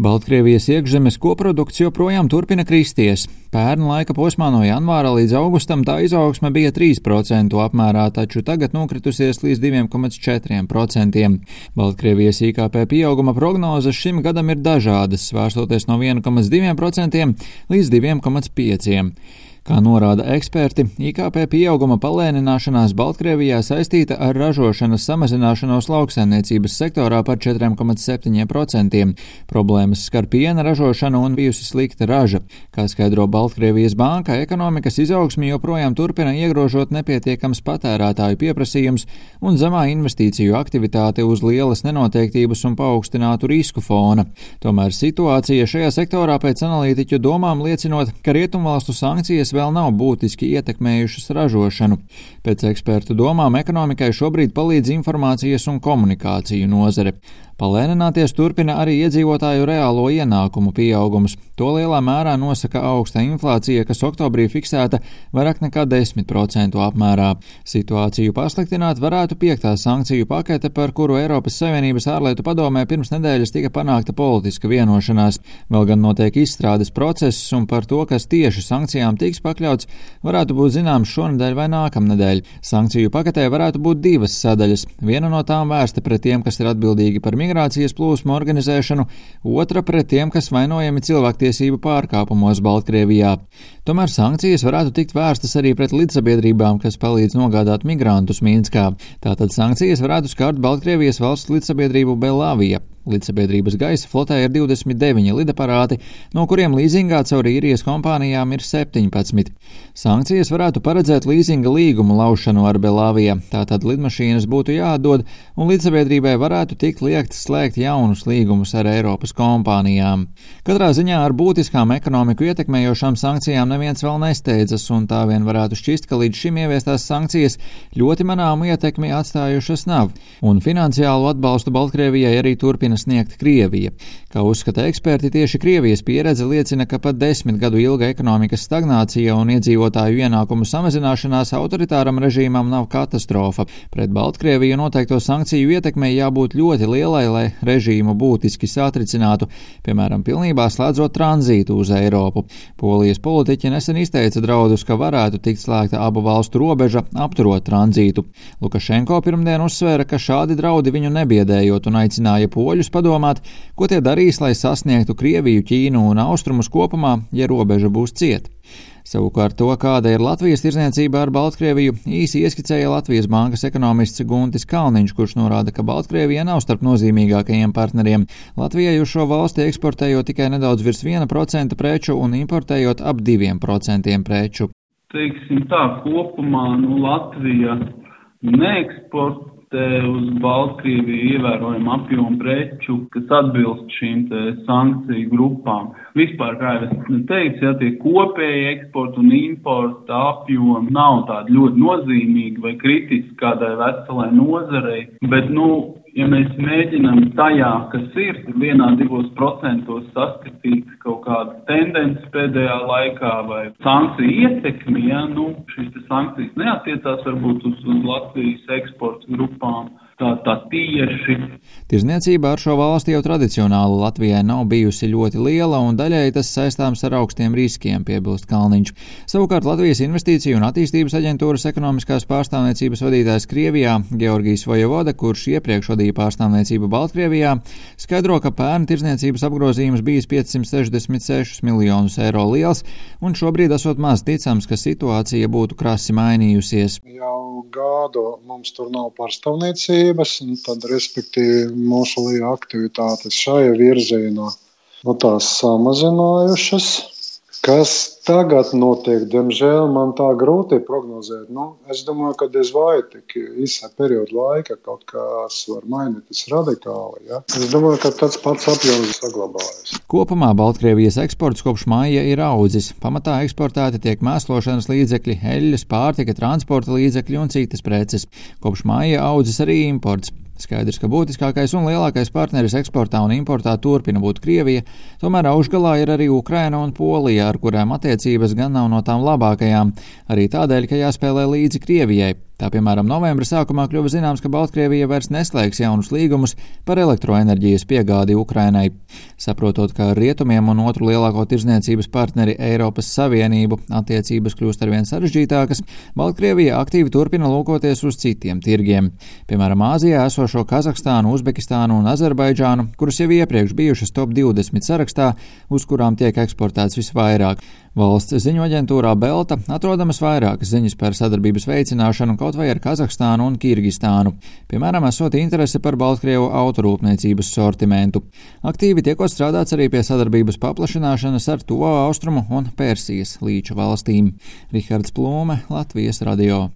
Baltkrievijas iekšzemes koprodukts joprojām turpina kristies. Pērn laika posmā no janvāra līdz augustam tā izaugsme bija 3% apmērā, taču tagad nokritusies līdz 2,4%. Baltkrievijas IKP pieauguma prognozes šim gadam ir dažādas, svērstoties no 1,2% līdz 2,5%. Kā norāda eksperti, IKP pieauguma palēnināšanās Baltkrievijā saistīta ar ražošanas samazināšanos lauksaimniecības sektorā par 4,7%. Problēmas skar piena ražošanu un bijusi slikta raža. Kā skaidro Baltkrievijas banka, ekonomikas izaugsmi joprojām turpina iegrožot nepietiekams patērētāju pieprasījums un zemā investīciju aktivitāte uz lielas nenoteiktības un paaugstinātu risku fona. Tomēr situācija šajā sektorā pēc analītiķu domām liecinot, ka rietumvalstu sankcijas kas vēl nav būtiski ietekmējušas ražošanu. Pēc ekspertu domām ekonomikai šobrīd palīdz informācijas un komunikāciju nozare. Palēnināties turpina arī iedzīvotāju reālo ienākumu pieaugums. To lielā mērā nosaka augsta inflācija, kas oktobrī fiksēta vairāk nekā 10% apmērā. Situāciju pasliktināt varētu piektā sankciju pakete, par kuru Eiropas Savienības ārlietu padomē pirms nedēļas tika panākta politiska vienošanās. Vēl gan notiek izstrādes process, un par to, kas tieši sankcijām tiks pakļauts, varētu būt zināms šonadēļ vai nākamnedēļ. Sankciju paketē varētu būt divas sadaļas. Viena no tām vērsta pret tiem, kas ir atbildīgi par migrāciju migrācijas plūsmu organizēšanu, otra pret tiem, kas vainojami cilvēktiesību pārkāpumos Baltkrievijā. Tomēr sankcijas varētu tikt vērstas arī pret līdzsabiedrībām, kas palīdz nogādāt migrantus Mīnskā. Tātad sankcijas varētu skart Baltkrievijas valsts līdzsabiedrību Belavija. Līdzsabiedrības gaisa flotē ir 29 lidaparāti, no kuriem līzingā caur īrijas kompānijām ir 17. Sankcijas varētu paredzēt līzinga līgumu laušanu ar Belāviju, tātad lidmašīnas būtu jāatdod, un līdzsabiedrībai varētu tikt liekts slēgt jaunus līgumus ar Eiropas kompānijām. Katrā ziņā ar būtiskām ekonomiku ietekmējošām sankcijām neviens vēl nesteidzas, un tā vien varētu šķist, ka līdz šim ieviestās sankcijas ļoti manāmu ietekmi atstājušas nav, un finansiālu atbalstu Baltkrievijai arī turpina sniegt Krievija. Kā uzskata eksperti, tieši Krievijas pieredze liecina, ka pat desmit gadu ilga ekonomikas stagnācija un iedzīvotāju ienākumu samazināšanās autoritāram režīmam nav katastrofa. Pret Baltkrieviju noteikto sankciju ietekmei jābūt ļoti lielai, lai režīmu būtiski satricinātu, piemēram, pilnībā slēdzot tranzītu uz Eiropu. Polijas politiķi nesen izteica draudus, ka varētu tikt slēgta abu valstu robeža, apturot tranzītu. Lukašenko pirmdien uzsvēra, ka šādi draudi viņu nebiedējot un aicināja poļus padomāt, ko tie darīs, lai sasniegtu Krieviju, Ķīnu un Austrumus kopumā, ja robeža būs cieta. Savukārt to, kāda ir Latvijas tirzniecība ar Baltkrieviju, īsi ieskicēja Latvijas bankas ekonomists Guntis Kalniņš, kurš norāda, ka Baltkrievija nav starp nozīmīgākajiem partneriem. Latvijai uz šo valsti eksportējot tikai nedaudz virs 1% preču un importējot ap 2% preču. Teiksim tā, kopumā nu, Latvija neeksportē uz Baltkrieviju ievērojama apjoma preču, kas atbilst šīm sankciju grupām. Vispār, kā jau es teicu, ja tie kopēji eksporta un importa apjomi nav tādi ļoti nozīmīgi vai kritiski kādai veselai nozarei, bet, nu, ja mēs mēģinām tajā, kas ir, vienā, divos procentos saskatīt kaut kādu tendenci pēdējā laikā vai sankciju ietekmi, ja, nu, šīs sankcijas neatiecās varbūt uz, uz Latvijas eksporta grupām tā, tā tieši. Tirzniecība ar šo valsti jau tradicionāli Latvijai nav bijusi ļoti liela, un daļēji tas saistāms ar augstiem riskiem, piebilst Kalniņš. Savukārt Latvijas Investīciju un attīstības aģentūras ekonomiskās pārstāvniecības vadītājs Krievijā, Georgijs Vojevoda, kurš iepriekš vadīja pārstāvniecību Baltkrievijā, skaidro, ka pērn tirzniecības apgrozījums bijis 566 miljonus eiro liels, un šobrīd esot maz ticams, ka situācija būtu krasi mainījusies. Jau gadu mums tur nav pārstāvniecība prasības, tad, respektīvi, mūsu aktivitātes šajā virzienā no tās samazinājušas. Kas tagad notiek, diemžēl man tā grūti prognozēt. Nu, es domāju, ka diez vai tik īsā perioda laika kaut kas var mainīties radikāli. Ja? Es domāju, ka tāds pats apjoms saglabājas. Kopumā Baltkrievijas eksports kopš māja ir audzis. Pamatā eksportēti tiek mēslošanas līdzekļi, eļļas, pārtika, transporta līdzekļi un citas preces. Kopš māja audzis arī imports. Skaidrs, ka būtiskākais un lielākais partneris eksportā un importā turpina būt Krievija, tomēr augšgalā ir arī Ukraina un Polija, ar kurām attiecības gan nav no tām labākajām, arī tādēļ, ka jāspēlē līdzi Krievijai. Tā piemēram, novembra sākumā kļuva zināms, ka Baltkrievija vairs neslēgs jaunus līgumus par elektroenerģijas piegādi Ukrainai. Saprotot, ka ar rietumiem un otru lielāko tirzniecības partneri Eiropas Savienību attiecības kļūst arvien sarežģītākas, Baltkrievija aktīvi turpina lūkoties uz citiem tirgiem. Piemēram, Āzijā esošo Kazahstānu, Uzbekistānu un Azerbaidžānu, kuras jau iepriekš bijušas top 20 sarakstā, uz kurām tiek eksportēts visvairāk. Valsts ziņu aģentūrā Belta atrodamas vairākas ziņas par sadarbības veicināšanu kaut vai ar Kazahstānu un Kirgistānu, piemēram, esot interese par Baltkrievu autorūpniecības sortimentu. Aktīvi tiekot strādāts arī pie sadarbības paplašināšanas ar to austrumu un Persijas līča valstīm. Rihards Plūme, Latvijas radio.